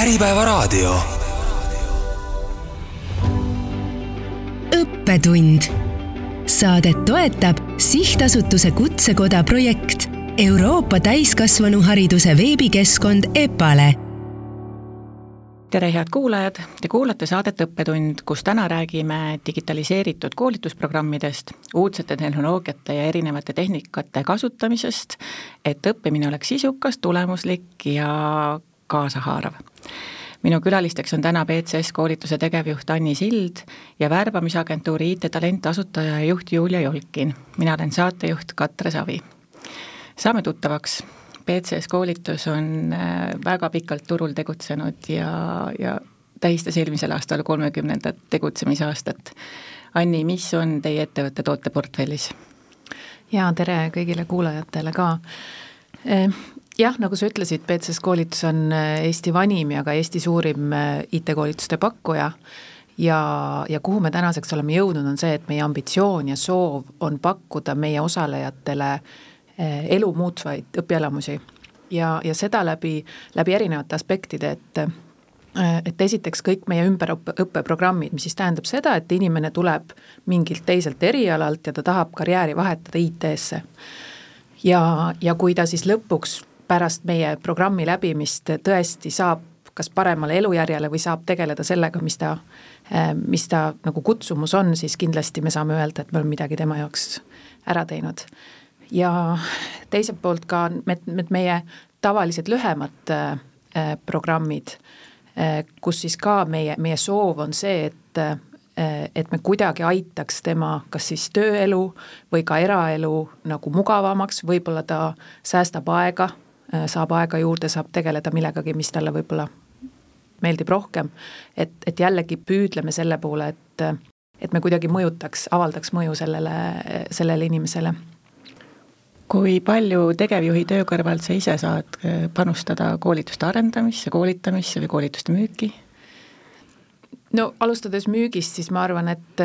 Äripäevaraadio. õppetund. Saadet toetab sihtasutuse Kutsekoda projekt Euroopa täiskasvanuhariduse veebikeskkond EPALE tere, head kuulajad, te kuulate saadet Õppetund, kus täna räägime digitaliseeritud koolitusprogrammidest, uudsete tehnoloogiate ja erinevate tehnikate kasutamisest, et õppimine oleks sisukas, tulemuslik ja kaasahaarav minu külalisteks on täna BCS koolituse tegevjuht Anni Sild ja värbamisagentuuri IT-talent asutaja ja juht Julia Jolkin. mina olen saatejuht Katre Savi. saame tuttavaks BCS koolitus on äh, väga pikalt turul tegutsenud ja, ja tähistas eelmisel aastal kolmekümnendat tegutsemisaastat. Anni, mis on teie ettevõtte tooteportfellis? jaa, tere kõigile kuulajatele ka. Jah, nagu sa ütlesid, BCS koolitus on eh, Eesti vanim ja ka Eesti suurim eh, IT-koolituste pakkuja ja, ja kuhu me tänaseks oleme jõudnud, on see, et meie ambitsioon ja soov on pakkuda meie osalejatele äh, elu muutvaid õpielamusi ja, ja seda läbi, läbi erinevate aspektide, et et esiteks kõik meie ümberõppeprogrammid, mis siis tähendab seda, et inimene tuleb mingilt teiselt erialalt ja ta tahab karjääri vahetada IT-sse. ja, ja kui ta siis lõpuks pärast meie programmi läbimist tõesti saab kas paremale elujärjele või saab tegeleda sellega, mis ta, mis ta nagu kutsumus on, siis kindlasti me saame öelda, et me oleme midagi tema jaoks ära teinud. Ja teiselt poolt ka need, meie tavalised lühemad äh, programmid äh,, kus siis ka meie, meie soov on see, et äh, et me kuidagi aitaks tema kas siis tööelu või ka eraelu nagu mugavamaks, võib-olla ta säästab aega, saab aega juurde, saab tegeleda millegagi, mis talle võib-olla meeldib rohkem. et, et jällegi püüdleme selle poole, et, et me kuidagi mõjutaks, avaldaks mõju sellele, sellele inimesele kui palju tegevjuhi töö kõrvalt sa ise saad äh, panustada koolituste arendamisse, koolitamisse või koolituste müüki? no alustades müügist, siis ma arvan, et,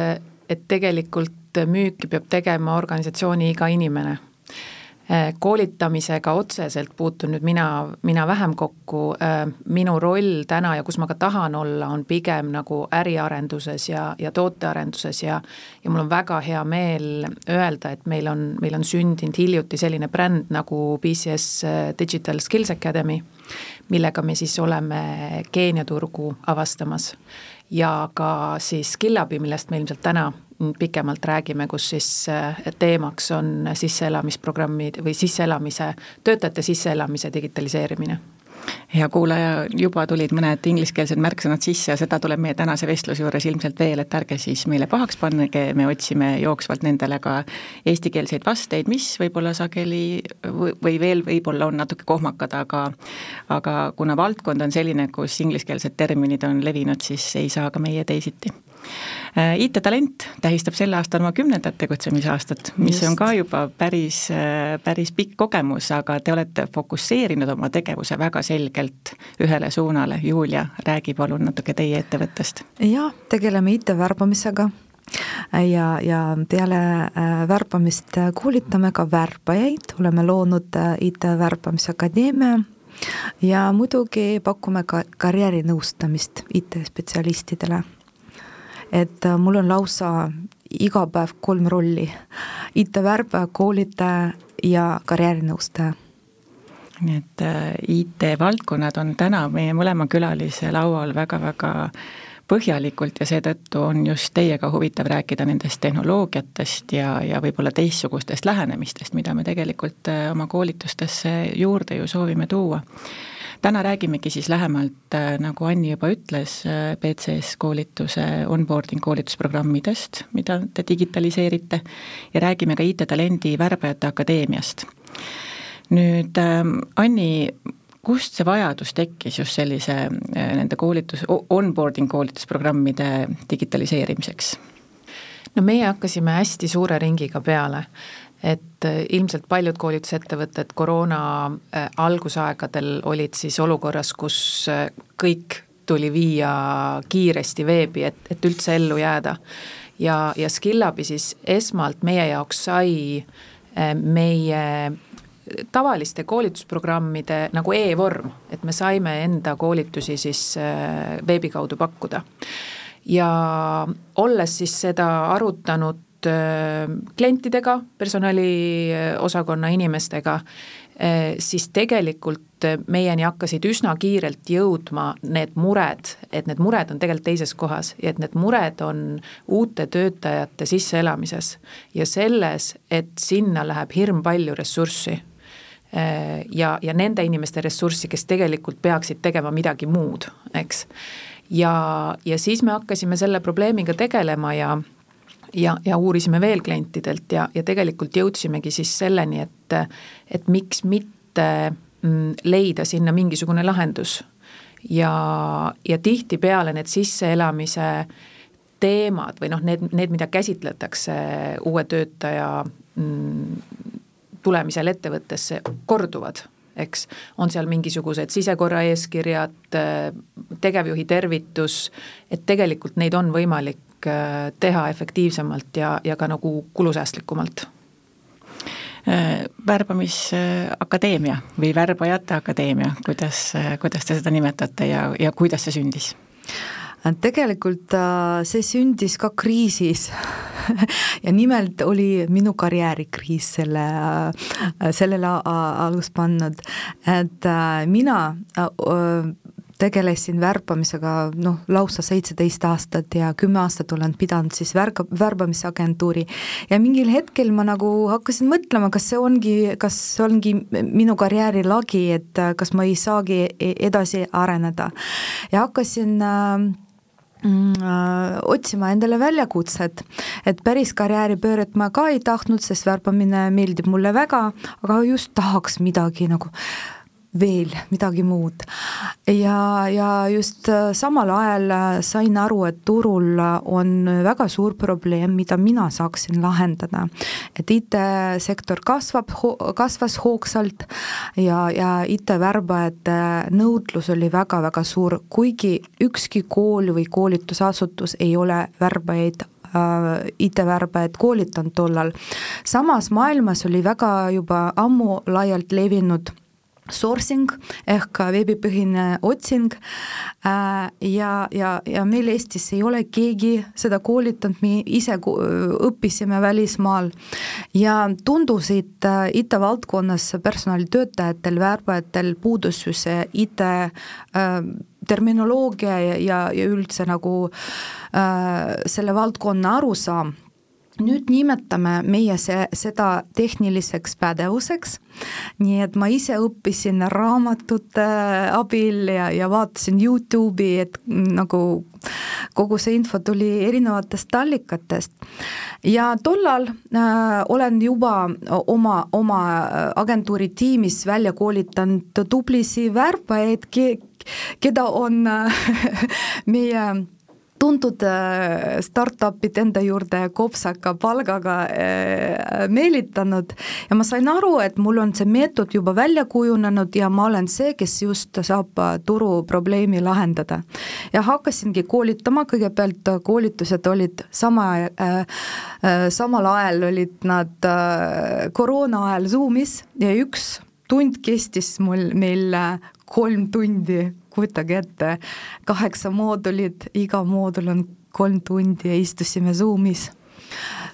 et tegelikult müüki peab tegema organisatsiooni iga inimene Äh, koolitamisega otseselt puutun nüüd mina, mina vähem kokku, äh, minu roll täna ja kus ma ka tahan olla, on pigem nagu äriarenduses ja, ja tootearenduses ja ja mul on väga hea meel öelda, et meil on, meil on sündinud hiljuti selline bränd nagu BCS äh, Digital Skills Academy, millega me siis oleme Keenia turgu avastamas ja ka siis Skillabi, millest me ilmselt täna pikemalt räägime, kus siis äh, teemaks on sisseelamisprogrammid või sisseelamise, töötajate sisseelamise digitaliseerimine hea kuulaja, juba tulid mõned ingliskeelsed märksõnad sisse ja seda tuleb meie tänase vestluse juures ilmselt veel, et ärge siis meile pahaks pannege, me otsime jooksvalt nendele ka eestikeelseid vasteid, mis võib-olla sageli või veel võib-olla on natuke kohmakad, aga aga kuna valdkond on selline, kus ingliskeelsed terminid on levinud, siis ei saa ka meie teisiti IT-talent tähistab sel aastal oma kümnendat tegutsemisaastat, mis Just. on ka juba päris, äh, päris pikk kogemus, aga te olete fokusseerinud oma tegevuse väga selgelt ühele suunale. Julia, räägi palun natuke teie ettevõttest. jah, tegeleme IT-värbamisega ja, ja peale äh, värbamist koolitame ka värbajaid, oleme loonud IT-värbamise akadeemia ja muidugi pakume ka karjäärinõustamist IT-spetsialistidele et äh, mul on lausa iga päev kolm rolli, IT-värbaja, koolitaja ja karjäärinõustaja. Nii et äh, IT-valdkonnad on täna meie mõlema külalise laual väga-väga põhjalikult ja seetõttu on just teiega huvitav rääkida nendest tehnoloogiatest ja, ja võib-olla teistsugustest lähenemistest, mida me tegelikult äh, oma koolitustesse juurde ju soovime tuua täna räägimegi siis lähemalt, äh, nagu Anni juba ütles, BCS äh, koolituse onboarding koolitusprogrammidest, mida te digitaliseerite, ja räägime ka IT-talendi värbajate akadeemiast. nüüd ähm, Anni, kust see vajadus tekkis just sellise äh, nende koolitus, onboarding koolitusprogrammide digitaliseerimiseks? no meie hakkasime hästi suure ringiga peale et äh, ilmselt paljud koolitusettevõtted koroona äh, algusaegadel olid siis olukorras, kus äh, kõik tuli viia kiiresti veebi, et, et üldse ellu jääda. ja, ja Skillabi siis esmalt meie jaoks sai meie tavaliste koolitusprogrammide nagu e-vorm, et me saime enda koolitusi siis veebi kaudu pakkuda. ja olles siis seda arutanud klientidega, personaliosakonna inimestega, siis tegelikult meieni hakkasid üsna kiirelt jõudma need mured, et need mured on tegelikult teises kohas ja et need mured on uute töötajate sisseelamises ja selles, et sinna läheb hirm palju ressurssi ja, ja nende inimeste ressurssi, kes tegelikult peaksid tegema midagi muud, eks. ja, ja siis me hakkasime selle probleemiga tegelema ja ja, ja uurisime veel klientidelt ja, ja tegelikult jõudsimegi siis selleni, et, et miks mitte mm, leida sinna mingisugune lahendus. ja, ja tihtipeale need sisseelamise teemad või noh, need, need, mida käsitletakse uue töötaja mm, tulemisel ettevõttesse, korduvad eks, on seal mingisugused sisekorra eeskirjad, tegevjuhi tervitus, et tegelikult neid on võimalik teha efektiivsemalt ja, ja ka nagu kulusäästlikumalt. Äh, värbamisakadeemia või värbajate akadeemia, kuidas, kuidas te seda nimetate ja, ja kuidas see sündis? tegelikult äh, see sündis ka kriisis. Ja nimelt oli minu karjäärikriis selle, sellele alust pannud, et mina tegelesin värbamisega noh, lausa seitseteist aastat ja kümme aastat olen pidanud siis värga, värbamisagentuuri. Ja mingil hetkel ma nagu hakkasin mõtlema, kas see ongi, kas see ongi minu karjääri lagi, et kas ma ei saagi e-, edasi areneda. Ja hakkasin äh, äh, otsima endale väljakutset, et päris karjääripööret ma ka ei tahtnud, sest värbamine meeldib mulle väga, aga just tahaks midagi nagu veel midagi muud. ja, ja just äh, samal ajal äh, sain aru, et turul on väga suur probleem, mida mina saaksin lahendada. et IT-sektor kasvab, kasvas hoogsalt ja, ja IT-värbajate nõudlus oli väga-väga suur, kuigi ükski kool või koolitusasutus ei ole värbajaid äh, IT-värbajaid koolitanud tollal. samas maailmas oli väga juba ammu laialt levinud sourcing ehk veebipõhine otsing. Äh, ja, ja, ja meil Eestis ei ole keegi seda koolitanud, me ise õppisime välismaal. Ja tundusid äh, IT-valdkonnas personalitöötajatel, värbajatel puudus ju see IT äh, terminoloogia ja, ja, ja üldse nagu äh, selle valdkonna arusaam nüüd nimetame meie see, seda tehniliseks pädevuseks, nii et ma ise õppisin raamatute abil ja, ja vaatasin Youtube'i, et nagu kogu see info tuli erinevatest allikatest. ja tollal äh, olen juba oma, oma agentuuri tiimis välja koolitanud tublisi värbajaid, keda on äh, meie tuntud äh, startup'id enda juurde kopsaka palgaga äh, meelitanud ja ma sain aru, et mul on see meetod juba välja kujunenud ja ma olen see, kes just saab äh, turuprobleemi lahendada. ja hakkasingi koolitama, kõigepealt koolitused olid sama äh,, samal ajal olid nad äh, koroona ajal Zoomis ja üks tund kestis mul, meil kolm tundi kujutage ette, kaheksa moodulit, iga moodul on kolm tundi ja istusime Zoomis.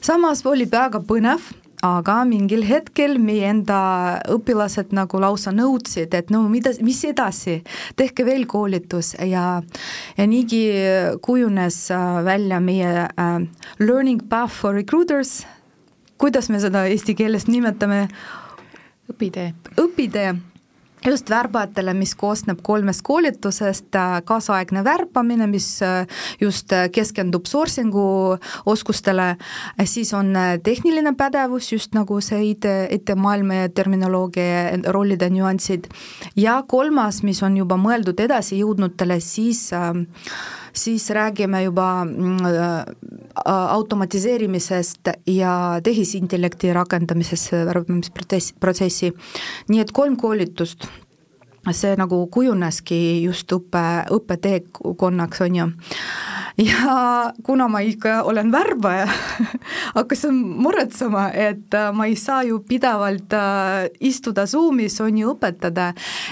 samas oli väga põnev, aga mingil hetkel meie enda õpilased nagu lausa nõudsid, et no mida, mis edasi, tehke veel koolitus ja ja niigi kujunes äh, välja meie äh, learning path for recruiters, kuidas me seda eesti keeles nimetame? õpitee. õpitee just värbajatele, mis koosneb kolmest koolitusest, äh, kaasaegne värbamine, mis äh, just äh, keskendub sourcing'u oskustele, siis on tehniline pädevus, just nagu see IT, IT-maailma ja terminoloogia rollide nüansid, ja kolmas, mis on juba mõeldud edasijõudnutele, siis siis räägime juba mm, automatiseerimisest ja tehisintellekti rakendamisest värbamisprotsessi, protsessi. nii et kolm koolitust see nagu kujuneski just õppe, õppeteekonnaks, on ju. ja kuna ma ikka olen värbaja hakkasin muretsema, et äh, ma ei saa ju pidevalt äh, istuda Zoomis, on ju, õpetada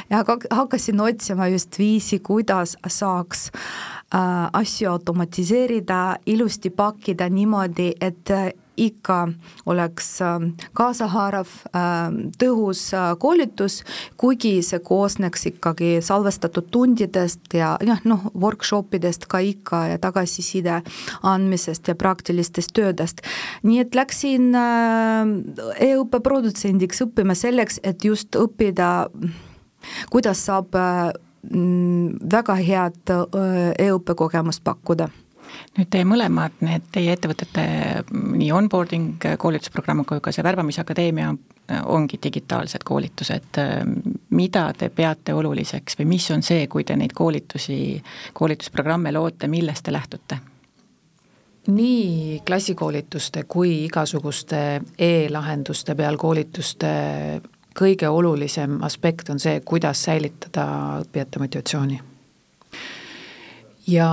ja hakkasin otsima just viisi, kuidas saaks äh, asju automatiseerida, ilusti pakkida niimoodi, et ikka oleks ähm, kaasahaarav, tõhus äh, koolitus, kuigi see koosneks ikkagi salvestatud tundidest ja jah, noh, workshop idest ka ikka ja tagasiside andmisest ja praktilistest töödest. nii et läksin äh, e-õppe produtsendiks õppima selleks, et just õppida, kuidas saab äh, väga head e-õppe kogemust pakkuda nüüd teie mõlemad, need teie ettevõtete nii onboarding koolitusprogramm kui ka see värbamisakadeemia ongi digitaalsed koolitused, mida te peate oluliseks või mis on see, kui te neid koolitusi, koolitusprogramme loote, millest te lähtute? nii klassikoolituste kui igasuguste e-lahenduste peal koolituste kõige olulisem aspekt on see, kuidas säilitada õppijate motivatsiooni. ja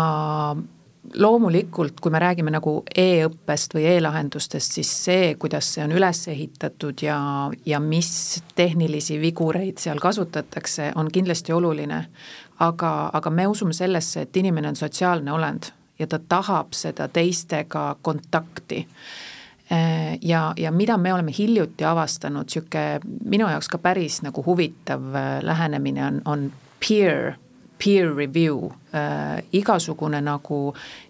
loomulikult, kui me räägime nagu e-õppest või e-lahendustest, siis see, kuidas see on üles ehitatud ja, ja mis tehnilisi vigureid seal kasutatakse, on kindlasti oluline. aga, aga me usume sellesse, et inimene on sotsiaalne olend ja ta tahab seda teistega kontakti ja, ja mida me oleme hiljuti avastanud, niisugune minu jaoks ka päris nagu huvitav lähenemine on, on peer peer review. Äh,, igasugune nagu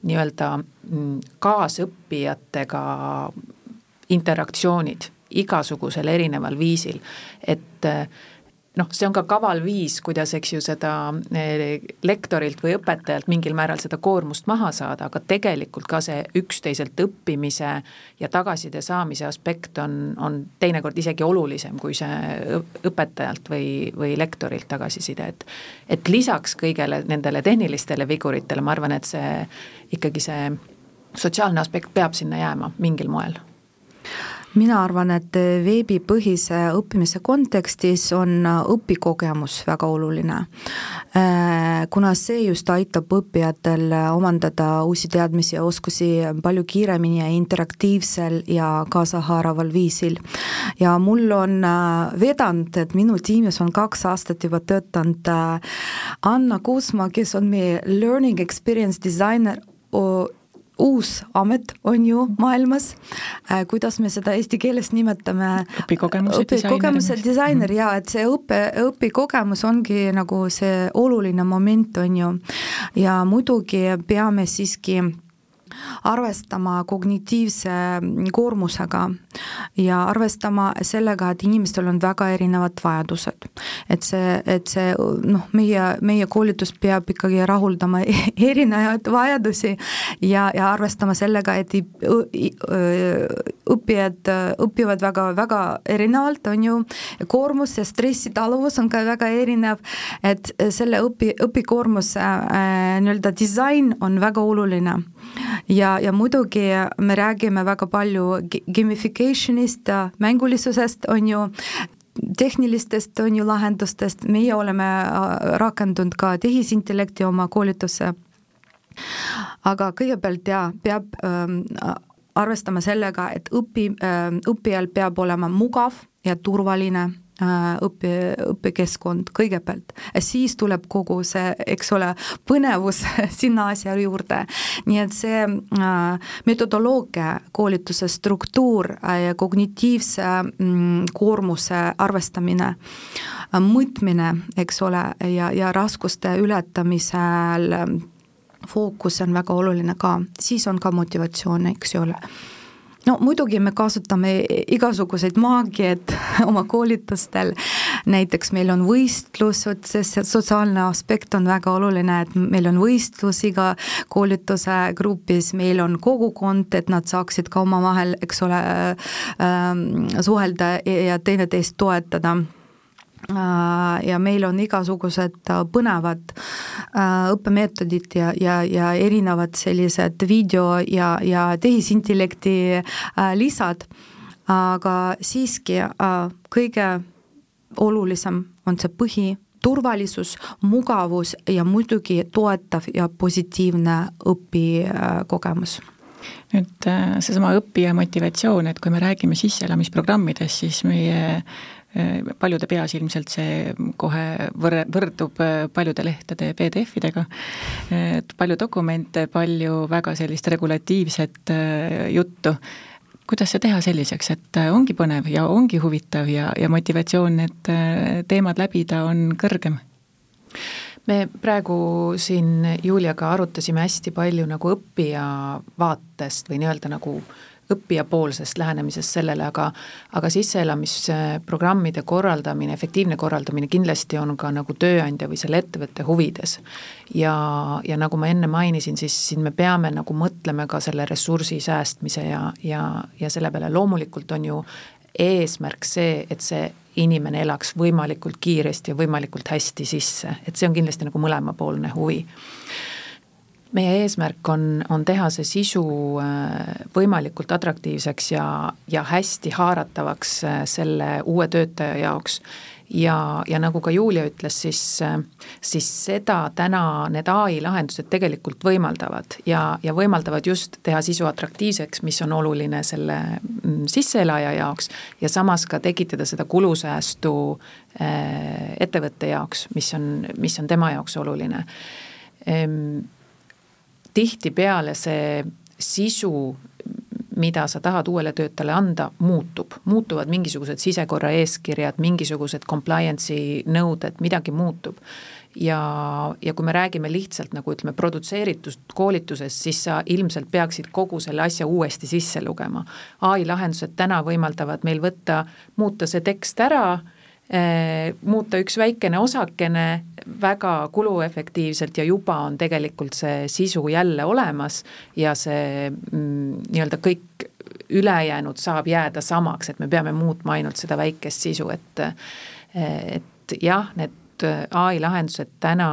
nii-öelda mm, kaasõppijatega interaktsioonid igasugusel erineval viisil, et äh, noh, see on ka kaval viis, kuidas, eks ju, seda eh, lektorilt või õpetajalt mingil määral seda koormust maha saada, aga tegelikult ka see üksteiselt õppimise ja tagasiside saamise aspekt on, on teinekord isegi olulisem kui see õpetajalt või, või lektorilt tagasiside, et et lisaks kõigele nendele tehnilistele viguritele, ma arvan, et see ikkagi see sotsiaalne aspekt peab sinna jääma mingil moel mina arvan, et veebipõhise õppimise kontekstis on õpikogemus väga oluline. Äh, kuna see just aitab õppijatel omandada uusi teadmisi ja oskusi palju kiiremini ja interaktiivsel ja kaasahaaraval viisil. ja mul on äh, vedanud, et minu tiimis on kaks aastat juba töötanud äh, Anna Kuusma, kes on meie learning experience disainer uus amet on ju maailmas, äh, kuidas me seda eesti keeles nimetame? õpikogemuse õpikogemuse disainer ja et see õppe, õpikogemus ongi nagu see oluline moment, on ju. ja muidugi peame siiski arvestama kognitiivse koormusega ja arvestama sellega, et inimestel on väga erinevad vajadused. et see, et see noh, meie, meie koolitus peab ikkagi rahuldama erinevaid vajadusi ja, ja arvestama sellega, et õppijad õpivad väga, väga erinevalt, on ju, koormus ja stressitaluvus on ka väga erinev, et selle õpi, õpikoormuse äh, nii-öelda disain on väga oluline ja, ja muidugi me räägime väga palju gamification'ist, mängulisusest, on ju, tehnilistest on ju lahendustest, meie oleme äh, rakendanud ka tehisintellekti oma koolitusse. aga kõigepealt jaa, peab ähm, arvestama sellega, et õpi äh,, õppijal peab olema mugav ja turvaline Äh, õpi, õpikeskkond kõigepealt, siis tuleb kogu see, eks ole, põnevus sinna asja juurde. nii et see äh, metodoloogia, koolituse struktuur äh, kognitiivse mm, koormuse arvestamine, mõõtmine, eks ole, ja, ja raskuste ületamisel fookus on väga oluline ka, siis on ka motivatsioon, eks ju ole no muidugi me kasutame igasuguseid maagiaid oma koolitustel, näiteks meil on võistlus, vot see sotsiaalne aspekt on väga oluline, et meil on võistlus iga koolituse grupis, meil on kogukond, et nad saaksid ka omavahel, eks ole äh,, suhelda ja teineteist toetada ja meil on igasugused äh, põnevad äh, õppemeetodid ja, ja, ja erinevad sellised video ja, ja tehisintellekti lisad, aga siiski kõige olulisem on see põhi, turvalisus, mugavus ja muidugi toetav ja positiivne õpikogemus. Nüüd äh, seesama õppija motivatsioon, et kui me räägime sisseelamisprogrammidest, siis meie äh, paljude peas ilmselt see kohe võr-, võrdub äh, paljude lehtede PDF-idega, et palju dokumente, palju väga sellist regulatiivset juttu, kuidas see teha selliseks, et ongi põnev ja ongi huvitav ja, ja motivatsioon need teemad läbida on kõrgem? me praegu siin Juliaga arutasime hästi palju nagu õppija vaatest või nii-öelda nagu õppijapoolsest lähenemisest sellele, aga aga sisseelamisprogrammide korraldamine, efektiivne korraldamine kindlasti on ka nagu tööandja või selle ettevõtte huvides. ja, ja nagu ma enne mainisin, siis siin me peame nagu mõtlema ka selle ressursi säästmise ja, ja, ja selle peale. Loomulikult on ju eesmärk see, et see inimene elaks võimalikult kiiresti ja võimalikult hästi sisse, et see on kindlasti nagu mõlemapoolne huvi meie eesmärk on, on teha see sisu äh, võimalikult atraktiivseks ja, ja hästi haaratavaks äh, selle uue töötaja jaoks ja, ja nagu ka Julia ütles, siis, siis seda täna need ai lahendused tegelikult võimaldavad ja, ja võimaldavad just teha sisu atraktiivseks, mis on oluline selle mm, sisseelaja jaoks ja samas ka tekitada seda kulusäästu äh, ettevõtte jaoks, mis on, mis on tema jaoks oluline ehm,. Tihtipeale see sisu mida sa tahad uuele töötajale anda, muutub, muutuvad mingisugused sisekorra eeskirjad, mingisugused compliance'i nõuded, midagi muutub. ja, ja kui me räägime lihtsalt nagu ütleme, produtseeritud koolitusest, siis sa ilmselt peaksid kogu selle asja uuesti sisse lugema. ai lahendused täna võimaldavad meil võtta, muuta see tekst ära muuta üks väikene osakene väga kuluefektiivselt ja juba on tegelikult see sisu jälle olemas ja see mm, nii-öelda kõik ülejäänud saab jääda samaks, et me peame muutma ainult seda väikest sisu, et et jah, need ai lahendused täna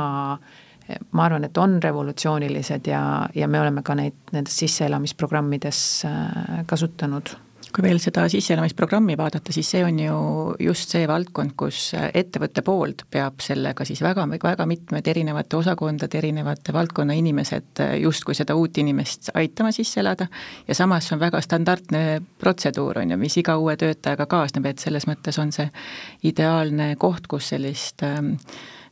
ma arvan, et on revolutsioonilised ja, ja me oleme ka neid nendes sisseelamisprogrammides äh, kasutanud kui veel seda sisseelamisprogrammi vaadata, siis see on ju just see valdkond, kus ettevõtte poolt peab sellega siis väga, väga mitmed erinevate osakondade, erinevate valdkonna inimesed justkui seda uut inimest aitama sisse elada. Ja samas on väga standardne protseduur, on ju, mis iga uue töötajaga kaasneb, et selles mõttes on see ideaalne koht, kus sellist äh,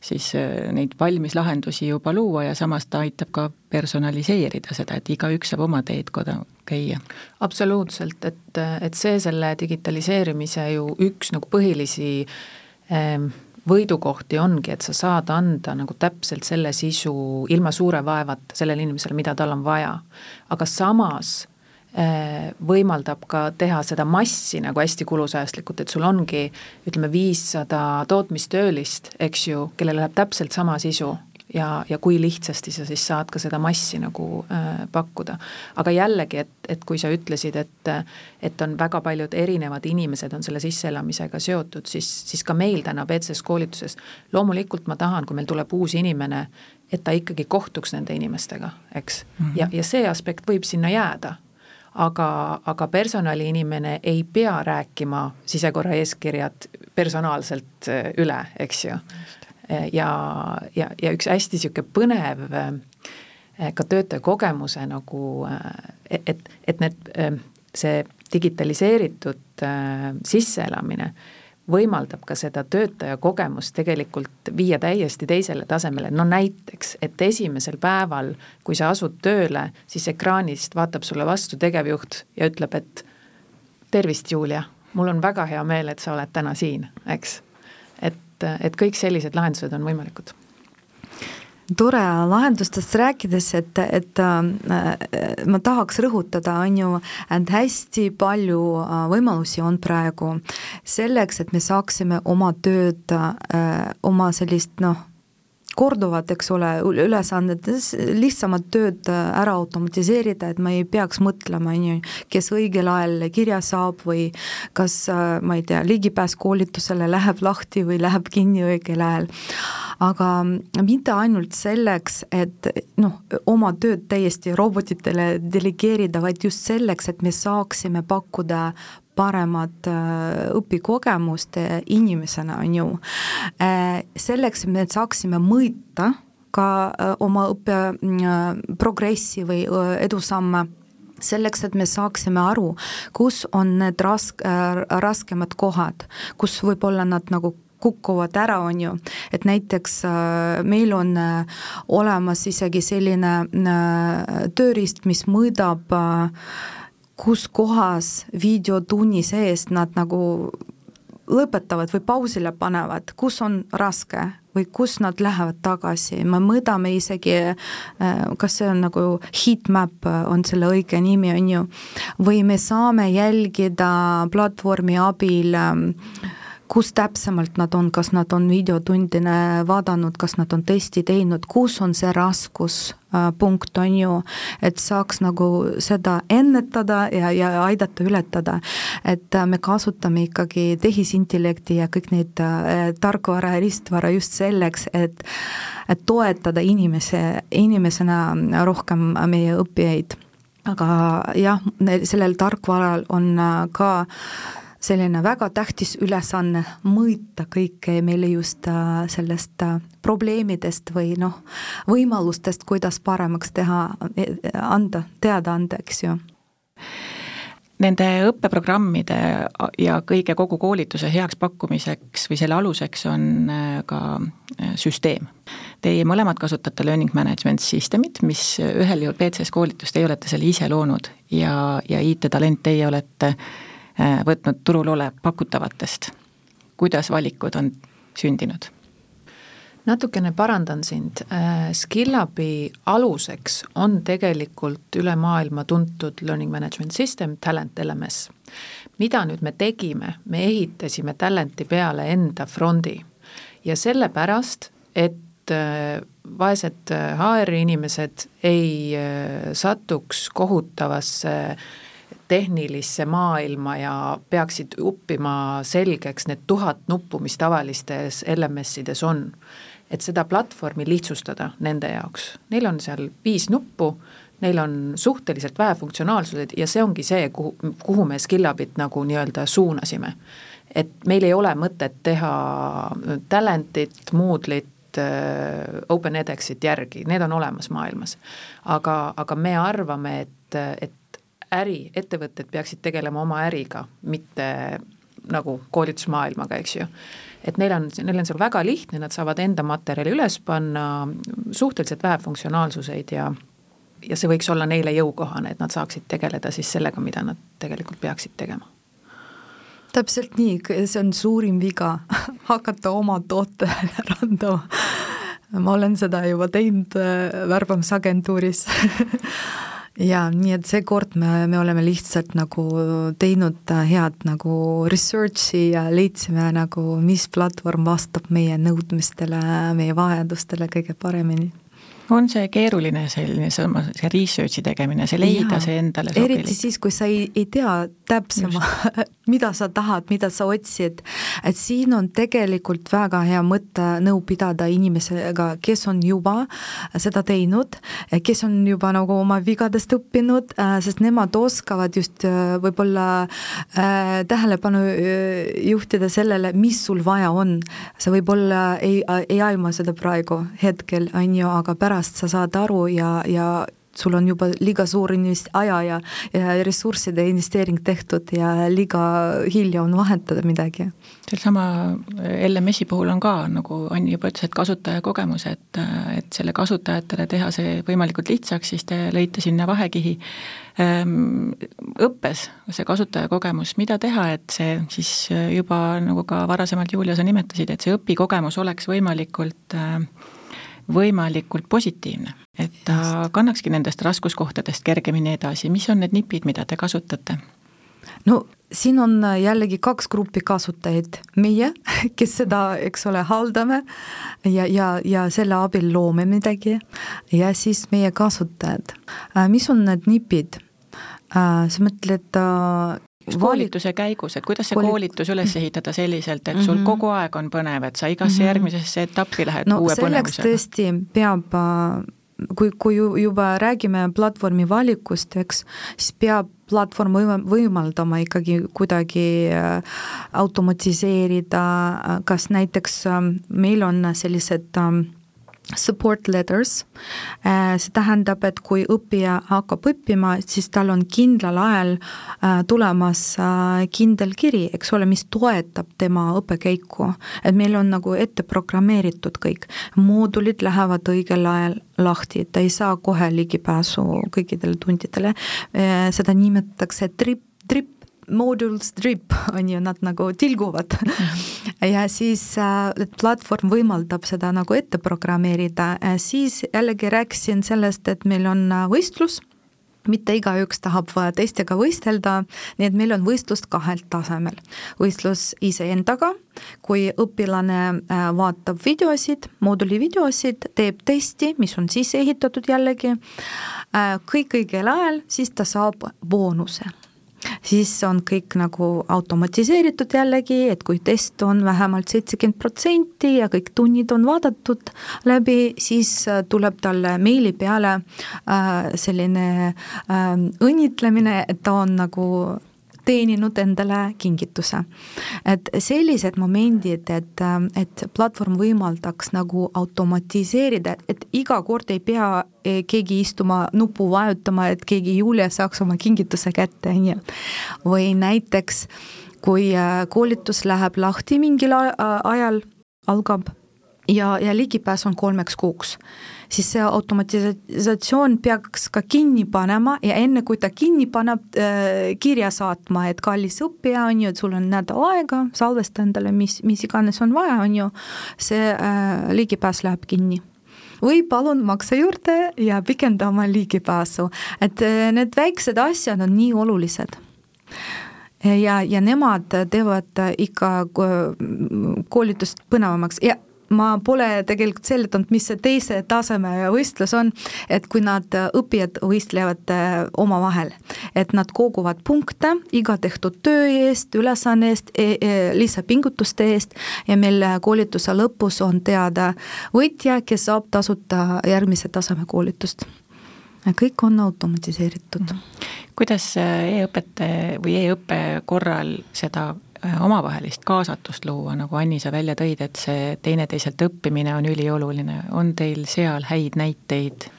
siis äh, neid valmis lahendusi juba luua ja samas ta aitab ka personaliseerida seda, et igaüks saab oma teed koda käia. absoluutselt, et, et see selle digitaliseerimise ju üks nagu põhilisi ähm, võidukohti ongi, et sa saad anda nagu täpselt selle sisu ilma suure vaevata sellele inimesele, mida tal on vaja. aga samas Äh, võimaldab ka teha seda massi nagu hästi kulusäästlikult, et sul ongi ütleme, viissada tootmistöölist, eks ju, kellel läheb täpselt sama sisu ja, ja kui lihtsasti sa siis saad ka seda massi nagu äh, pakkuda. aga jällegi, et, et kui sa ütlesid, et et on väga paljud erinevad inimesed on selle sisseelamisega seotud, siis, siis ka meil täna BCS koolituses loomulikult ma tahan, kui meil tuleb uus inimene, et ta ikkagi kohtuks nende inimestega, eks mm. -hmm. ja, ja see aspekt võib sinna jääda aga, aga personaliinimene ei pea rääkima sisekorra eeskirjad personaalselt äh, üle, eks ju. Ja, ja, ja üks hästi niisugune põnev äh, ka töötaja kogemuse nagu, äh, et, et need, see digitaliseeritud sisseelamine võimaldab ka seda töötaja kogemust tegelikult viia täiesti teisele tasemele, no näiteks, et esimesel päeval, kui sa asud tööle, siis ekraanist vaatab sulle vastu tegevjuht ja ütleb, et tervist, Julia, mul on väga hea meel, et sa oled täna siin, eks. et, et kõik sellised lahendused on võimalikud. Tore lahendustest rääkides, et, et äh, ma tahaks rõhutada, on ju, et hästi palju äh, võimalusi on praegu selleks, et me saaksime oma tööd äh,, oma sellist noh, korduvad, eks ole, ülesanded, lihtsamad tööd äh, ära automatiseerida, et ma ei peaks mõtlema, on ju, kes õigel ajal kirja saab või kas, äh, ma ei tea, ligipääs koolitusele läheb lahti või läheb kinni õigel ajal. Aga mitte ainult selleks, et noh, oma tööd täiesti robotitele delegeerida, vaid just selleks, et me saaksime pakkuda paremat õpikogemust inimesena, on ju. selleks, et me saaksime mõõta ka oma õppe progressi või edusamme selleks, et me saaksime aru, kus on need rask- äh,, raskemad kohad, kus võib-olla nad nagu kukuvad ära, on ju, et näiteks äh, meil on äh, olemas isegi selline äh, tööriist, mis mõõdab äh, kus kohas videotunni sees nad nagu lõpetavad või pausile panevad, kus on raske või kus nad lähevad tagasi, me mõõdame isegi, äh, kas see on nagu heatmap on selle õige nimi, on ju, või me saame jälgida platvormi abil äh, kus täpsemalt nad on, kas nad on videotundine vaadanud, kas nad on testi teinud, kus on see raskuspunkt, on ju, et saaks nagu seda ennetada ja, ja aidata ületada. et äh, me kasutame ikkagi tehisintellekti ja kõik neid äh, tarkvara ja riistvara just selleks, et et toetada inimese, inimesena rohkem meie õppijaid aga jah, sellel tarkvaral on äh, ka selline väga tähtis ülesanne mõõta kõike meile just äh, sellest äh, probleemidest või noh, võimalustest, kuidas paremaks teha, e, anda, teada anda, eks ju Nende õppeprogrammide ja kõige kogu koolituse heaks pakkumiseks või selle aluseks on äh, ka süsteem. Teie mõlemad kasutate learning management system'it, mis ühel juhul BCS koolitust teie olete selle ise loonud ja, ja IT-talent teie olete äh, võtnud turul ole pakutavatest. kuidas valikud on sündinud? natukene parandan sind, äh, SkillUpi aluseks on tegelikult üle maailma tuntud learning management system, Talent LMS. mida nüüd me tegime, me ehitasime Talenti peale enda frondi ja sellepärast, et äh, vaesed HR inimesed ei satuks kohutavasse tehnilisse maailma ja peaksid õppima selgeks need tuhat nuppu, mis tavalistes LMS-ides on. et seda platvormi lihtsustada nende jaoks, neil on seal viis nuppu, neil on suhteliselt vähe funktsionaalsused ja see ongi see, kuhu, kuhu me Skillabit nagu nii-öelda suunasime. et meil ei ole mõtet teha Talentit, Moodle'it, äh, OpenEdXit järgi, need on olemas maailmas. aga, aga me arvame, et, et äri, ettevõtted peaksid tegelema oma äriga, mitte nagu koolitusmaailmaga, eks ju. et neil on, neil on seal väga lihtne, nad saavad enda materjali üles panna, suhteliselt vähe funktsionaalsuseid ja ja see võiks olla neile jõukohane, et nad saaksid tegeleda siis sellega, mida nad tegelikult peaksid tegema täpselt nii, see on suurim viga, hakata oma toote randama. ma olen seda juba teinud äh, värbamisagentuuris jaa, nii et seekord me, me oleme lihtsalt nagu teinud head nagu research'i ja leidsime nagu, mis platvorm vastab meie nõudmistele, meie vajadustele kõige paremini on see keeruline selline, see research'i tegemine, see leida ja, see endale sobilik? eriti siis, kui sa ei, ei tea täpsema, mida sa tahad, mida sa otsid, et siin on tegelikult väga hea mõte nõu pidada inimesega, kes on juba seda teinud, kes on juba nagu oma vigadest õppinud, sest nemad oskavad just äh, võib-olla äh, tähelepanu äh, juhtida sellele, mis sul vaja on. sa võib-olla ei, ei aima seda praegu hetkel, on ju, aga pärast pärast sa saad aru ja, ja sul on juba liiga suur invest-, aja ja, ja ressursside investeering tehtud ja liiga hilja on vahetada midagi. sealsama LMS-i puhul on ka, nagu Anni juba ütles, et kasutajakogemus, et, et selle kasutajatele teha see võimalikult lihtsaks, siis te lõite sinna vahekihi. Ehm, õppes see kasutajakogemus, mida teha, et see siis juba nagu ka varasemalt Julia, sa nimetasid, et see õpikogemus oleks võimalikult äh, võimalikult positiivne, et ta kannakski nendest raskuskohtadest kergemini edasi, mis on need nipid, mida te kasutate? no siin on jällegi kaks gruppi kasutajaid, meie, kes seda, eks ole, haldame ja, ja, ja selle abil loome midagi ja siis meie kasutajad. Äh, mis on need nipid? Äh, sa mõtled äh, koolituse käigus, et kuidas see Kooli... koolitus üles ehitada selliselt, et sul mm -hmm. kogu aeg on põnev, et sa igasse mm -hmm. järgmisesse etappi lähed no, uue põnevusega? tõesti peab äh, kui, kui juba räägime platvormi valikust, eks, siis peab platvorm võimaldama ikkagi kuidagi äh, automatiseerida, kas näiteks meil on sellised support letters, äh, see tähendab, et kui õppija hakkab õppima, siis tal on kindlal ajal äh, tulemas äh, kindel kiri, eks ole, mis toetab tema õppekäiku. et meil on nagu ette programmeeritud kõik, moodulid lähevad õigel ajal lahti, ta ei saa kohe ligipääsu kõikidele tundidele, seda nimetatakse trip, trip modules drip, on ju, nad nagu tilguvad. Ja siis äh, platvorm võimaldab seda nagu ette programmeerida, siis jällegi rääkisin sellest, et meil on äh, võistlus. Mitte igaüks tahab teistega võistelda, nii et meil on võistlust kahel tasemel. võistlus iseendaga, kui õpilane äh, vaatab videosid, mooduli videosid, teeb testi, mis on sisse ehitatud jällegi, kõik õigel ajal, siis ta saab boonuse siis on kõik nagu automatiseeritud jällegi, et kui test on vähemalt seitsekümmend protsenti ja kõik tunnid on vaadatud läbi, siis äh, tuleb talle meili peale äh, selline äh, õnnitlemine, et ta on nagu teeninud endale kingituse. et sellised momendid, et, et platvorm võimaldaks nagu automatiseerida, et iga kord ei pea eh, keegi istuma nupu vajutama, et keegi Julia saaks oma kingituse kätte, on ju. või näiteks kui äh, koolitus läheb lahti mingil ajal, algab ja, ja ligipääs on kolmeks kuuks. Siis see automatisatsioon peaks ka kinni panema ja enne, kui ta kinni paneb äh,, kirja saatma, et kallis õppija, on ju, et sul on nädal aega, salvesta endale, mis, mis iganes on vaja, on ju, see äh, ligipääs läheb kinni. Või palun maksa juurde ja pikenda oma ligipääsu, et äh, need väiksed asjad on nii olulised. Ja, ja nemad teevad ikka äh, koolitust põnevamaks. Ja ma pole tegelikult seletanud, mis see teise taseme võistlus on, et kui nad, äh, õppijad võistlevad äh, omavahel, et nad koguvad punkte iga tehtud töö eest, ülesanne eest e, e, lisapingutuste eest ja meil koolituse lõpus on teada võitja, kes saab tasuta järgmise taseme koolitust kõik on automatiseeritud. kuidas e-õpete või e-õppe korral seda Äh, omavahelist kaasatust luua, nagu Anni, sa välja tõid, et see teineteiselt õppimine on ülioluline, on teil seal häid näiteid?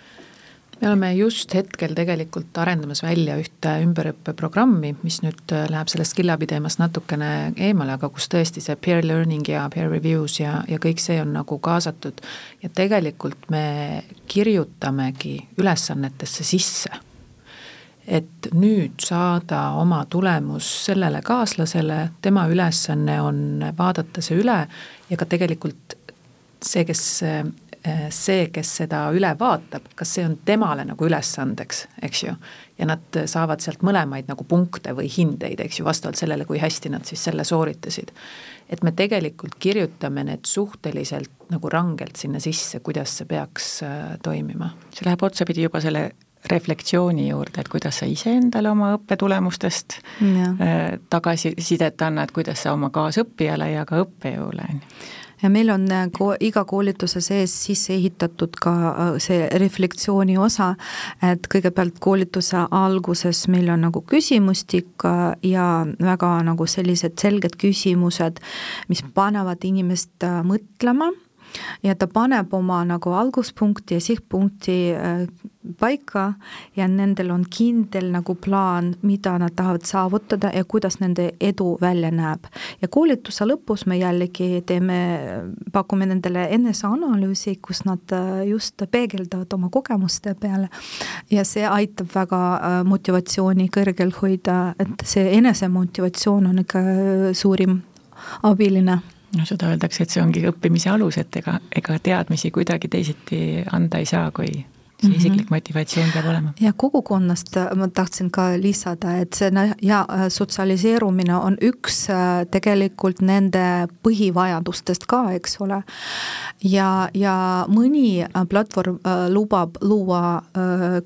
me oleme just hetkel tegelikult arendamas välja ühte ümberõppeprogrammi, mis nüüd äh, läheb sellest Skillabi teemast natukene eemale, aga kus tõesti see peer learning ja peer reviews ja, ja kõik see on nagu kaasatud. ja tegelikult me kirjutamegi ülesannetesse sisse et nüüd saada oma tulemus sellele kaaslasele, tema ülesanne on vaadata see üle ja ka tegelikult see, kes, see, kes seda üle vaatab, kas see on temale nagu ülesandeks, eks ju. ja nad saavad sealt mõlemaid nagu punkte või hindeid, eks ju, vastavalt sellele, kui hästi nad siis selle sooritasid. et me tegelikult kirjutame need suhteliselt nagu rangelt sinna sisse, kuidas see peaks äh, toimima. see läheb otsapidi juba selle reflektsiooni juurde, et kuidas sa iseendale oma õppetulemustest. Äh, tagasisidet annad, kuidas sa oma kaasõppijale ja ka õppejõule, on ju ja meil on äh, ko-, iga koolituse sees sisse ehitatud ka äh, see reflektsiooni osa, et kõigepealt koolituse alguses meil on nagu küsimustik ja väga nagu sellised selged küsimused, mis panevad inimest mõtlema ja ta paneb oma nagu alguspunkti ja sihtpunkti äh, paika ja nendel on kindel nagu plaan, mida nad tahavad saavutada ja kuidas nende edu välja näeb. ja koolituse lõpus me jällegi teeme, pakume nendele eneseanalüüsi, kus nad äh, just peegeldavad oma kogemuste peale ja see aitab väga äh, motivatsiooni kõrgel hoida, et see enesemotivatsioon on ikka suurim abiline no seda öeldakse, et see ongi õppimise alus, et ega, ega teadmisi kuidagi teisiti anda ei saa, kui see mm -hmm. isiklik motivatsioon peab olema. ja kogukonnast äh, ma tahtsin ka lisada, et see ja äh, sotsialiseerumine on üks äh, tegelikult nende põhivajadustest ka, eks ole. ja, ja mõni platvorm lubab luua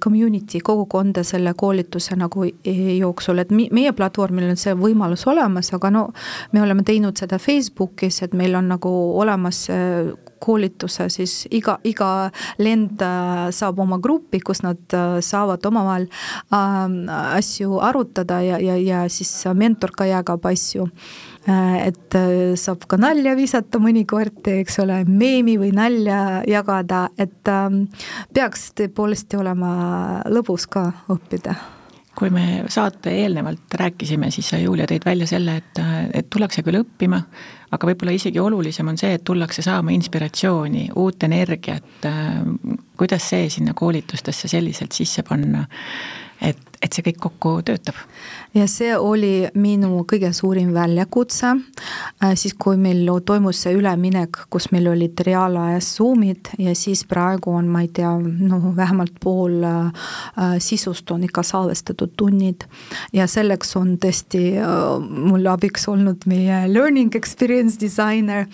community, kogukonda selle koolituse nagu jooksul, et meie platvormil on see võimalus olemas, aga no me oleme teinud seda Facebookis, et meil on nagu olemas koolituse, siis iga, iga lend saab oma gruppi, kus nad saavad omavahel asju arutada ja, ja, ja siis mentor ka jagab asju. Et saab ka nalja visata mõnikord, eks ole, meemi või nalja jagada, et peaks tõepoolest olema lõbus ka õppida. Kui me saate eelnevalt rääkisime, siis sa, Julia, tõid välja selle, et, et tullakse küll õppima, aga võib-olla isegi olulisem on see, et tullakse saama inspiratsiooni, uut energiat, kuidas see sinna koolitustesse selliselt sisse panna, et, et see kõik kokku töötab. Ja see oli minu kõige suurim väljakutse, äh, siis kui meil toimus see üleminek, kus meil olid reaalajas Zoom'id ja siis praegu on, ma ei tea, noh, vähemalt pool äh, sisust on ikka salvestatud tunnid. ja selleks on tõesti äh, mul abiks olnud meie learning experience designer,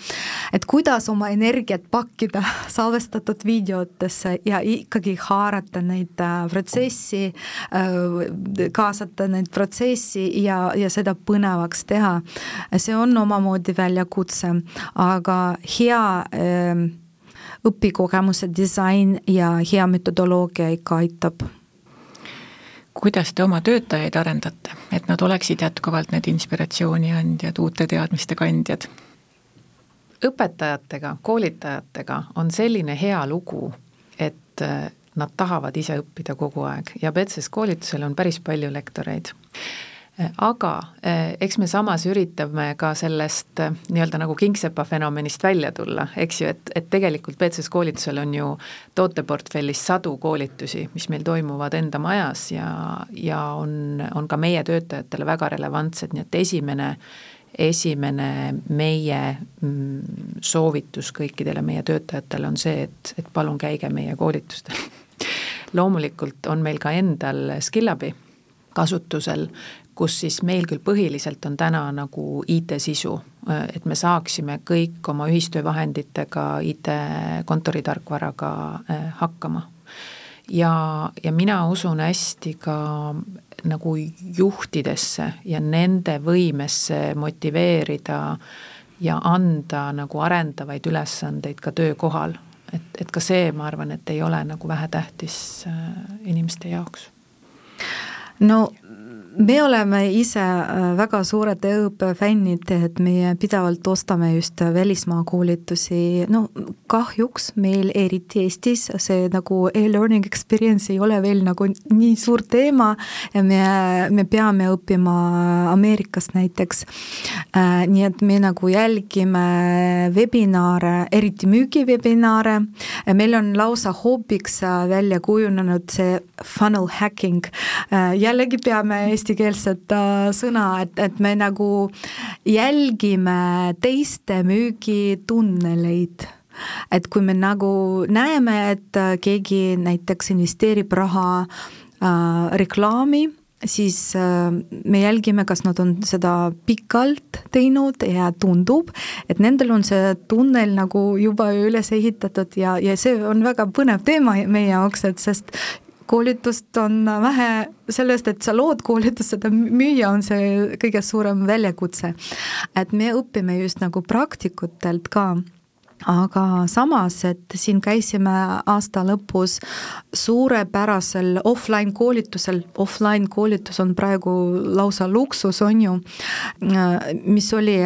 et kuidas oma energiat pakkida salvestatud videotesse ja ikkagi haarata neid protsessi, kaasata neid protsessi ja, ja seda põnevaks teha. see on omamoodi väljakutse, aga hea äh, õpikogemuse disain ja hea metodoloogia ikka aitab kuidas te oma töötajaid arendate, et nad oleksid jätkuvalt need inspiratsiooni andjad, uute teadmiste kandjad? õpetajatega, koolitajatega on selline hea lugu, et nad tahavad ise õppida kogu aeg ja Betses koolitusel on päris palju lektoreid. aga eh, eks me samas üritame ka sellest eh, nii-öelda nagu kingsepa fenomenist välja tulla, eks ju, et, et tegelikult Betses koolitusel on ju tooteportfellis sadu koolitusi, mis meil toimuvad enda majas ja, ja on, on ka meie töötajatele väga relevantsed, nii et esimene esimene meie mm, soovitus kõikidele meie töötajatele on see, et, et palun käige meie koolitustel loomulikult on meil ka endal Skillabi kasutusel, kus siis meil küll põhiliselt on täna nagu IT-sisu, et me saaksime kõik oma ühistöövahenditega, IT-kontoritarkvaraga äh, hakkama. ja, ja mina usun hästi ka nagu juhtidesse ja nende võimesse motiveerida ja anda nagu arendavaid ülesandeid ka töökohal, et, et ka see, ma arvan, et ei ole nagu vähetähtis äh, inimeste jaoks. no me oleme ise äh, väga suured e-õppe fännid, et meie pidevalt ostame just välismaa koolitusi, no kahjuks meil eriti Eestis see nagu e-learning experience ei ole veel nagu nii suur teema ja me, me peame õppima Ameerikast näiteks. Äh, nii et me nagu jälgime webinaare, eriti müügivebinaare, meil on lausa hobiks välja kujunenud see funnel hacking, äh, jällegi peame Eesti eestikeelset äh, sõna, et, et me nagu jälgime teiste müügitunneleid. Et kui me nagu näeme, et äh, keegi näiteks investeerib raha äh, reklaami, siis äh, me jälgime, kas nad on seda pikalt teinud ja tundub, et nendel on see tunnel nagu juba üles ehitatud ja, ja see on väga põnev teema meie jaoks, et sest koolitust on vähe sellest, et sa lood koolitust, seda müüa on see kõige suurem väljakutse. et me õpime just nagu praktikutelt ka. Aga samas, et siin käisime aasta lõpus suurepärasel offline koolitusel, offline koolitus on praegu lausa luksus, on ju, mis oli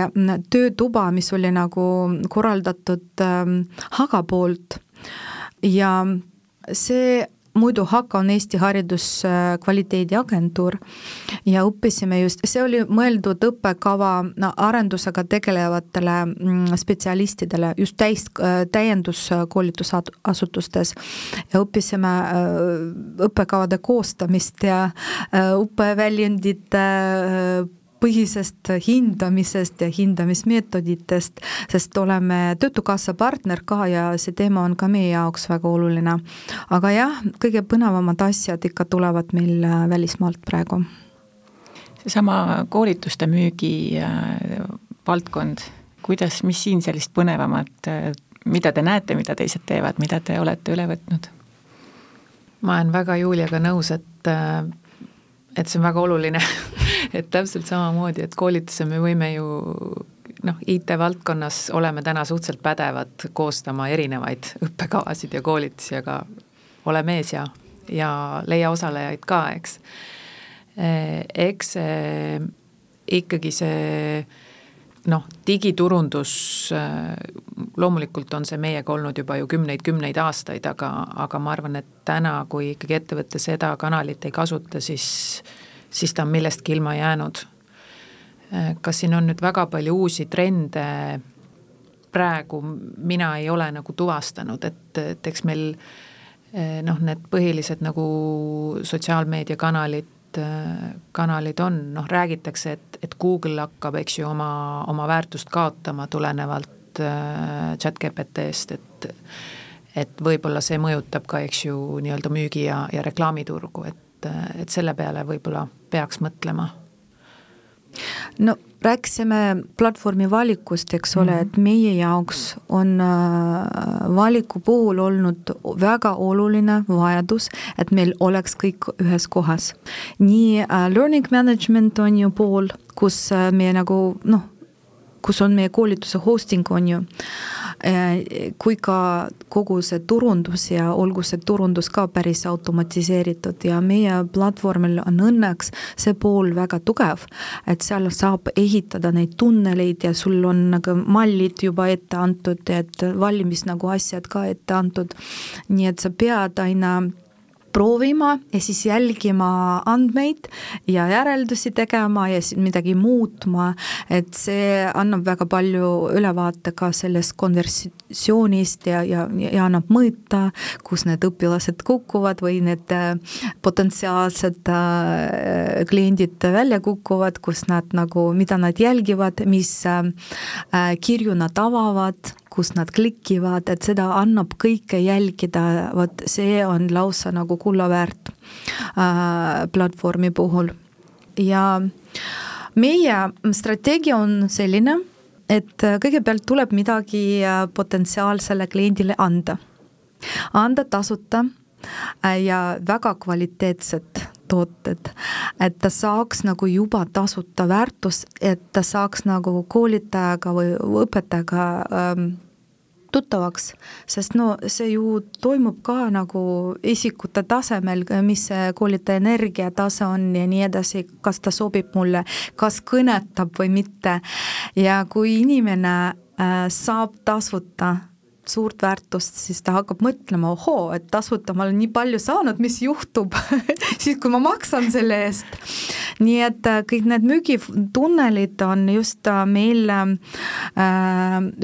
töötuba, mis oli nagu korraldatud ähm, Haga poolt. Ja see muidu HAKA on Eesti Hariduskvaliteediagentuur ja õppisime just, see oli mõeldud õppekava no, arendusega tegelevatele mm, spetsialistidele just täis, täienduskoolitusasutustes. Ja õppisime äh, õppekavade koostamist ja äh, õppeväljundite äh, põhisest hindamisest ja hindamismeetoditest, sest oleme Töötukassa partner ka ja see teema on ka meie jaoks väga oluline. aga jah, kõige põnevamad asjad ikka tulevad meil äh, välismaalt praegu. seesama koolituste müügi äh, valdkond, kuidas, mis siin sellist põnevamat, äh, mida te näete, mida teised teevad, mida te olete üle võtnud? ma olen väga Juliaga nõus, et et see on väga oluline et täpselt samamoodi, et koolituse me võime ju noh, IT-valdkonnas oleme täna suhteliselt pädevad koostama erinevaid õppekavasid ja koolitusi, aga ole mees ja, ja leia osalejaid ka, eks. eks see ikkagi see noh, digiturundus, loomulikult on see meiega olnud juba ju kümneid-kümneid aastaid, aga, aga ma arvan, et täna, kui ikkagi ettevõte seda kanalit ei kasuta, siis, siis ta on millestki ilma jäänud. kas siin on nüüd väga palju uusi trende, praegu mina ei ole nagu tuvastanud, et, et eks meil noh, need põhilised nagu sotsiaalmeediakanalid, kanalid on, noh räägitakse, et, et Google hakkab, eks ju, oma, oma väärtust kaotama tulenevalt äh, chat GPT-st, et et võib-olla see mõjutab ka, eks ju, nii-öelda müügi ja, ja reklaamiturgu, et, et selle peale võib-olla peaks mõtlema no rääkisime platvormi valikust, eks ole mm, -hmm. et meie jaoks on äh, valiku puhul olnud väga oluline vajadus, et meil oleks kõik ühes kohas. nii äh, learning management on ju pool, kus äh, me nagu noh, kus on meie koolituse hosting, on ju, äh, kui ka kogu see turundus ja olgu see turundus ka päris automatiseeritud ja meie platvormil on õnneks see pool väga tugev, et seal saab ehitada neid tunneleid ja sul on nagu mallid juba ette antud, et valmis nagu asjad ka ette antud. nii et sa pead aina proovima ja siis jälgima andmeid ja järeldusi tegema ja midagi muutma, et see annab väga palju ülevaate ka sellest konversioonist ja, ja, ja annab mõõta, kus need õpilased kukuvad või need äh, potentsiaalsed äh, kliendid välja kukuvad, kus nad nagu, mida nad jälgivad, mis äh, kirju nad avavad kus nad klikivad, et seda annab kõike jälgida, vot see on lausa nagu kulla väärt äh, platvormi puhul. ja meie strateegia on selline, et kõigepealt tuleb midagi äh, potentsiaalsele kliendile anda. anda tasuta äh, ja väga kvaliteetset tooted, et ta saaks nagu juba tasuta väärtust, et ta saaks nagu koolitajaga või õpetajaga ähm, tuttavaks, sest no see ju toimub ka nagu isikute tasemel, mis see koolitaja energiatase on ja nii edasi, kas ta sobib mulle, kas kõnetab või mitte. ja kui inimene äh, saab tasuta suurt väärtust, siis ta hakkab mõtlema, ohoo, et tasuta ma olen nii palju saanud, mis juhtub siis, kui ma maksan selle eest. Nii et äh, kõik need müügitunnelid on just äh, meil äh,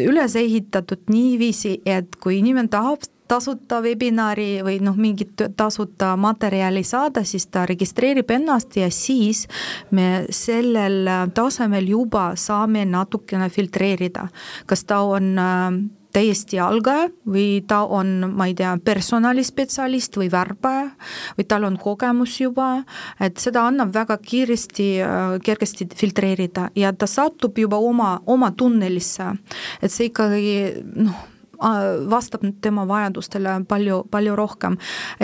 üles ehitatud niiviisi, et kui inimene tahab tasuta webinari või noh, mingit tasuta materjali saada, siis ta registreerib ennast ja siis me sellel tasemel juba saame natukene filtreerida, kas ta on äh, täiesti algaja või ta on, ma ei tea, personalispetsialist või värbaja või tal on kogemus juba, et seda annab väga kiiresti, äh, kergesti filtreerida ja ta satub juba oma, oma tunnelisse. et see ikkagi noh vastab tema vajadustele palju, palju rohkem.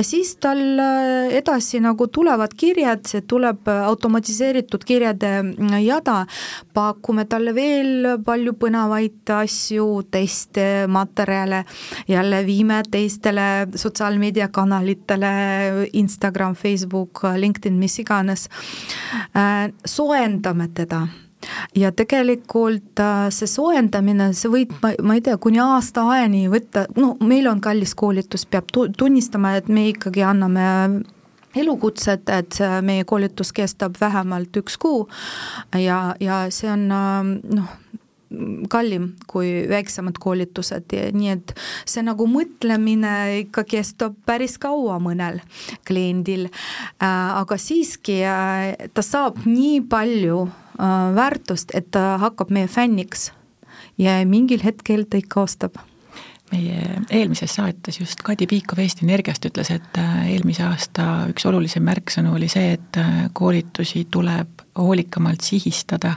siis tal äh, edasi nagu tulevad kirjad, see tuleb automatiseeritud kirjade mm, jada, pakume talle veel palju põnevaid asju, teste, materjale, jälle viime teistele sotsiaalmeediakanalitele, Instagram, Facebook, LinkedIn, mis iganes, äh, soojendame teda ja tegelikult äh, see soojendamine, see võib, ma, ei tea, kuni aasta ajani võtta, no meil on kallis koolitus, peab tunnistama, et me ikkagi anname elukutset, et meie koolitus kestab vähemalt üks kuu ja, ja see on äh, noh, kallim kui väiksemad koolitused, nii et see nagu mõtlemine ikka kestab päris kaua mõnel kliendil. Äh, aga siiski ta saab nii palju Äh, väärtust, et ta hakkab meie fänniks ja mingil hetkel ta ikka ostab meie eelmises saates just Kadi Piikov Eesti Energiast ütles, et äh, eelmise aasta üks olulisem märksõnu oli see, et äh, koolitusi tuleb hoolikamalt sihistada,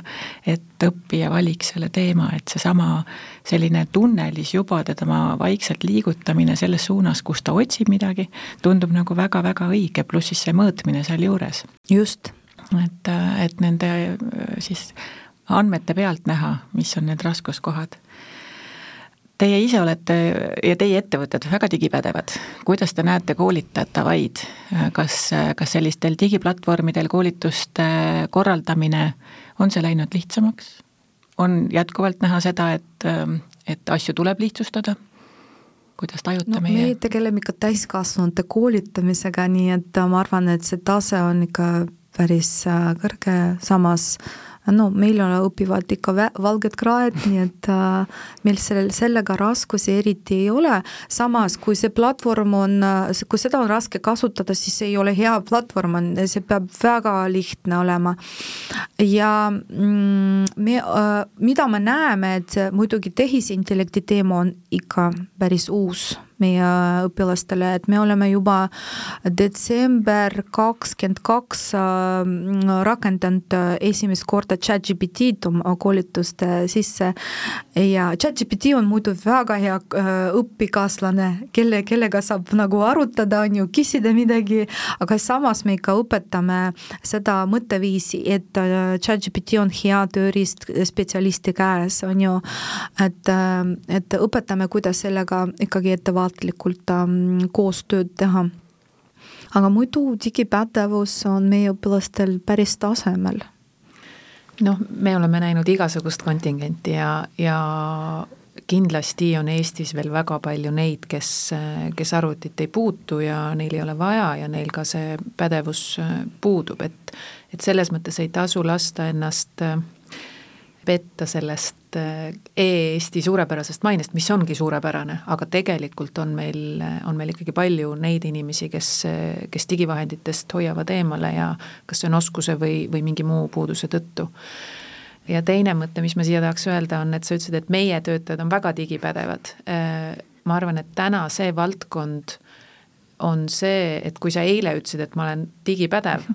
et õppija valiks selle teema, et seesama selline tunnelis juba tema vaikselt liigutamine selles suunas, kus ta otsib midagi, tundub nagu väga-väga õige, pluss siis see mõõtmine sealjuures. just et, et nende siis andmete pealt näha, mis on need raskuskohad. Teie ise olete ja teie ettevõtted väga digipädevad, kuidas te näete koolitatavaid, kas, kas sellistel digiplatvormidel koolituste korraldamine, on see läinud lihtsamaks? on jätkuvalt näha seda, et, et asju tuleb lihtsustada? kuidas tajute no, meie? me tegeleme ikka täiskasvanute koolitamisega, nii et ma arvan, et see tase on ikka päris äh, kõrge, samas no meil õpivad ikka valged kraed, nii et äh, meil sellel, sellega raskusi eriti ei ole, samas kui see platvorm on, äh, kui seda on raske kasutada, siis ei ole hea platvorm, on, see peab väga lihtne olema. ja mm, me, äh, mida me näeme, et muidugi tehisintellekti teema on ikka päris uus meie õpilastele, et me oleme juba detsember kakskümmend kaks rakendanud esimest korda chat-GPT-d oma koolituste sisse. Ja chat-GPT on muidu väga hea äh, õpikaaslane, kelle, kellega saab nagu arutada, on ju, küsida midagi, aga samas me ikka õpetame seda mõtteviisi, et äh, chat-GPT on hea tööriist spetsialisti käes, on ju, et, äh, et õpetame, kuidas sellega ikkagi ettevaatlikult ähm, koostööd teha. Aga muidu digipädevus on meie õpilastel päris tasemel. Noh, me oleme näinud igasugust kontingenti ja, ja kindlasti on Eestis veel väga palju neid, kes, kes arvutit ei puutu ja neil ei ole vaja ja neil ka see pädevus puudub, et et selles mõttes ei tasu lasta ennast petta sellest äh, e-Eesti suurepärasest mainest, mis ongi suurepärane, aga tegelikult on meil, on meil ikkagi palju neid inimesi, kes, kes digivahenditest hoiavad eemale ja kas see on oskuse või, või mingi muu puuduse tõttu. ja teine mõte, mis ma siia tahaks öelda, on, et sa ütlesid, et meie töötajad on väga digipädevad. Äh, ma arvan, et täna see valdkond on see, et kui sa eile ütlesid, et ma olen digipädev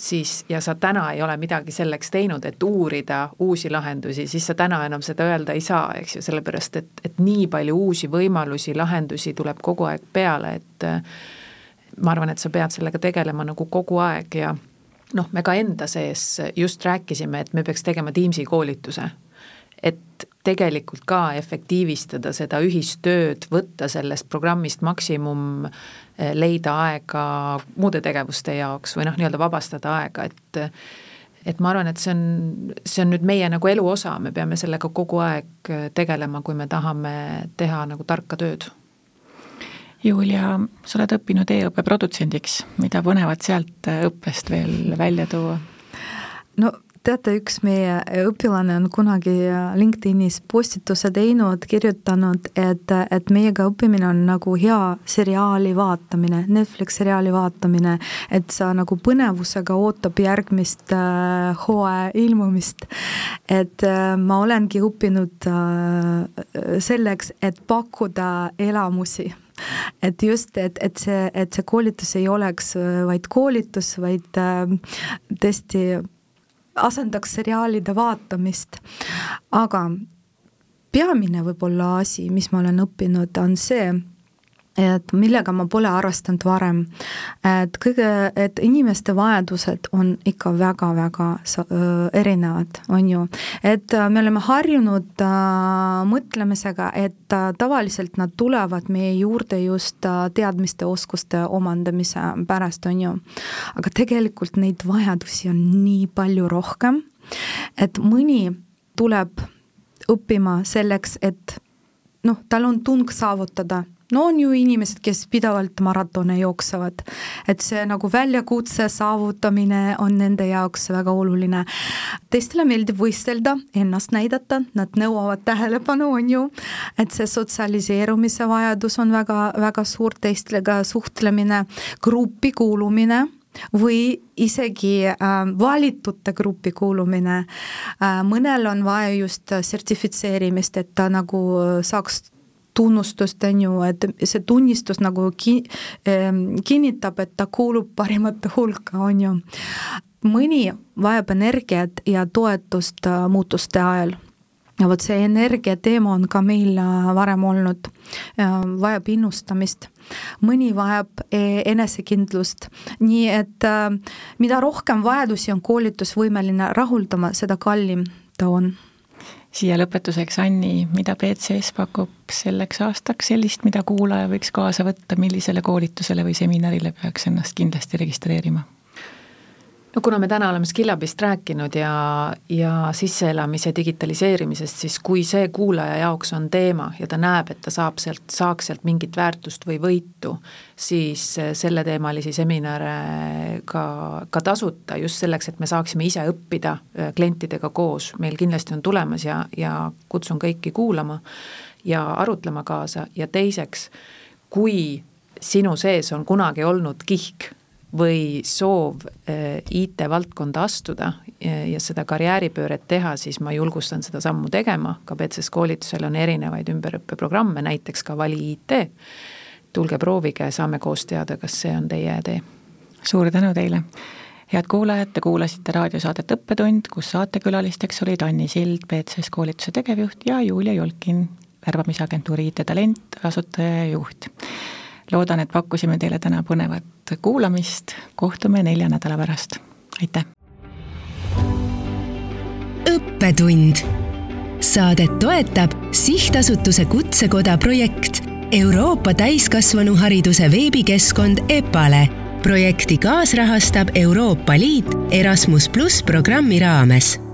siis, ja sa täna ei ole midagi selleks teinud, et uurida uusi lahendusi, siis sa täna enam seda öelda ei saa, eks ju, sellepärast et, et nii palju uusi võimalusi, lahendusi tuleb kogu aeg peale, et ma arvan, et sa pead sellega tegelema nagu kogu aeg ja noh, me ka enda sees just rääkisime, et me peaks tegema Teamsi koolituse. Et tegelikult ka efektiivistada seda ühistööd, võtta sellest programmist maksimum Eh, leida aega muude tegevuste jaoks või noh, nii-öelda vabastada aega, et et ma arvan, et see on, see on nüüd meie nagu elu osa, me peame sellega kogu aeg tegelema, kui me tahame teha nagu tarka tööd. Julia, sa oled õppinud e-õppe produtsendiks, mida põnevat sealt õppest veel välja tuua? no teate, üks meie õpilane on kunagi LinkedInis postituse teinud, kirjutanud, et, et meiega õppimine on nagu hea seriaali vaatamine, Netflix seriaali vaatamine, et sa nagu põnevusega ootab järgmist äh, hooaja ilmumist. et äh, ma olengi õppinud äh, selleks, et pakkuda elamusi et just, et, et see, et see koolitus ei oleks äh, vaid koolitus, vaid äh, tõesti asendaks seriaalide vaatamist. aga peamine võib-olla asi, mis ma olen õppinud, on see, et millega ma pole arvestanud varem. et kõige, et inimeste vajadused on ikka väga-väga erinevad, on ju. et äh, me oleme harjunud äh, mõtlemisega, et äh, tavaliselt nad tulevad meie juurde just teadmiste, oskuste omandamise pärast, on ju. aga tegelikult neid vajadusi on nii palju rohkem, et mõni tuleb õppima selleks, et noh, tal on tung saavutada no on ju inimesed, kes pidevalt maratone jooksevad, et see nagu väljakutse saavutamine on nende jaoks väga oluline. teistele meeldib võistelda, ennast näidata, nad nõuavad tähelepanu, on ju, et see sotsialiseerumise vajadus on väga, väga suur, teistega suhtlemine, gruppi kuulumine või isegi äh, valitute gruppi kuulumine äh,. mõnel on vaja just sertifitseerimist, et ta nagu saaks tunnustust, on ju, et see tunnistus nagu ki-, ehm, kinnitab, et ta kuulub parimate hulka, on ju. mõni vajab energiat ja toetust äh, muutuste ajal ja vot see energia teema on ka meil äh, varem olnud, vajab innustamist, mõni vajab e-, enesekindlust, nii et äh, mida rohkem vajadusi on koolitusvõimeline rahuldama, seda kallim ta on. Siia lõpetuseks, Anni, mida BCS pakub selleks aastaks sellist, mida kuulaja võiks kaasa võtta, millisele koolitusele või seminarile peaks ennast kindlasti registreerima? No kuna me täna oleme Skillabist rääkinud ja, ja sisseelamise digitaliseerimisest, siis kui see kuulaja jaoks on teema ja ta näeb, et ta saab sealt, saaks sealt mingit väärtust või võitu, siis selleteemalisi seminare ka, ka tasuta, just selleks, et me saaksime ise õppida äh, klientidega koos, meil kindlasti on tulemas ja, ja kutsun kõiki kuulama ja arutlema kaasa. Ja teiseks, kui sinu sees on kunagi olnud kihk või soov eh, IT-valdkonda astuda ja seda karjääripööret teha, siis ma julgustan seda sammu tegema, ka BCS koolitusel on erinevaid ümberõppeprogramme, näiteks ka Vali IT. tulge proovige, saame koos teada, kas see on teie tee. suur tänu teile! head kuulajad, te kuulasite raadiosaadet Õppetund, kus saatekülalisteks olid Anni Sild, BCS koolituse tegevjuht ja Julia Jolkin, värbamisagentuuri IT-talent, asutaja ja juht loodan, et pakkusime teile täna põnevat kuulamist, kohtume nelja nädala pärast, aitäh! õppetund. Saadet toetab sihtasutuse Kutsekoda projekt Euroopa täiskasvanuhariduse veebikeskkond EPALE. projekti kaasrahastab Euroopa Liit Erasmus pluss programmi raames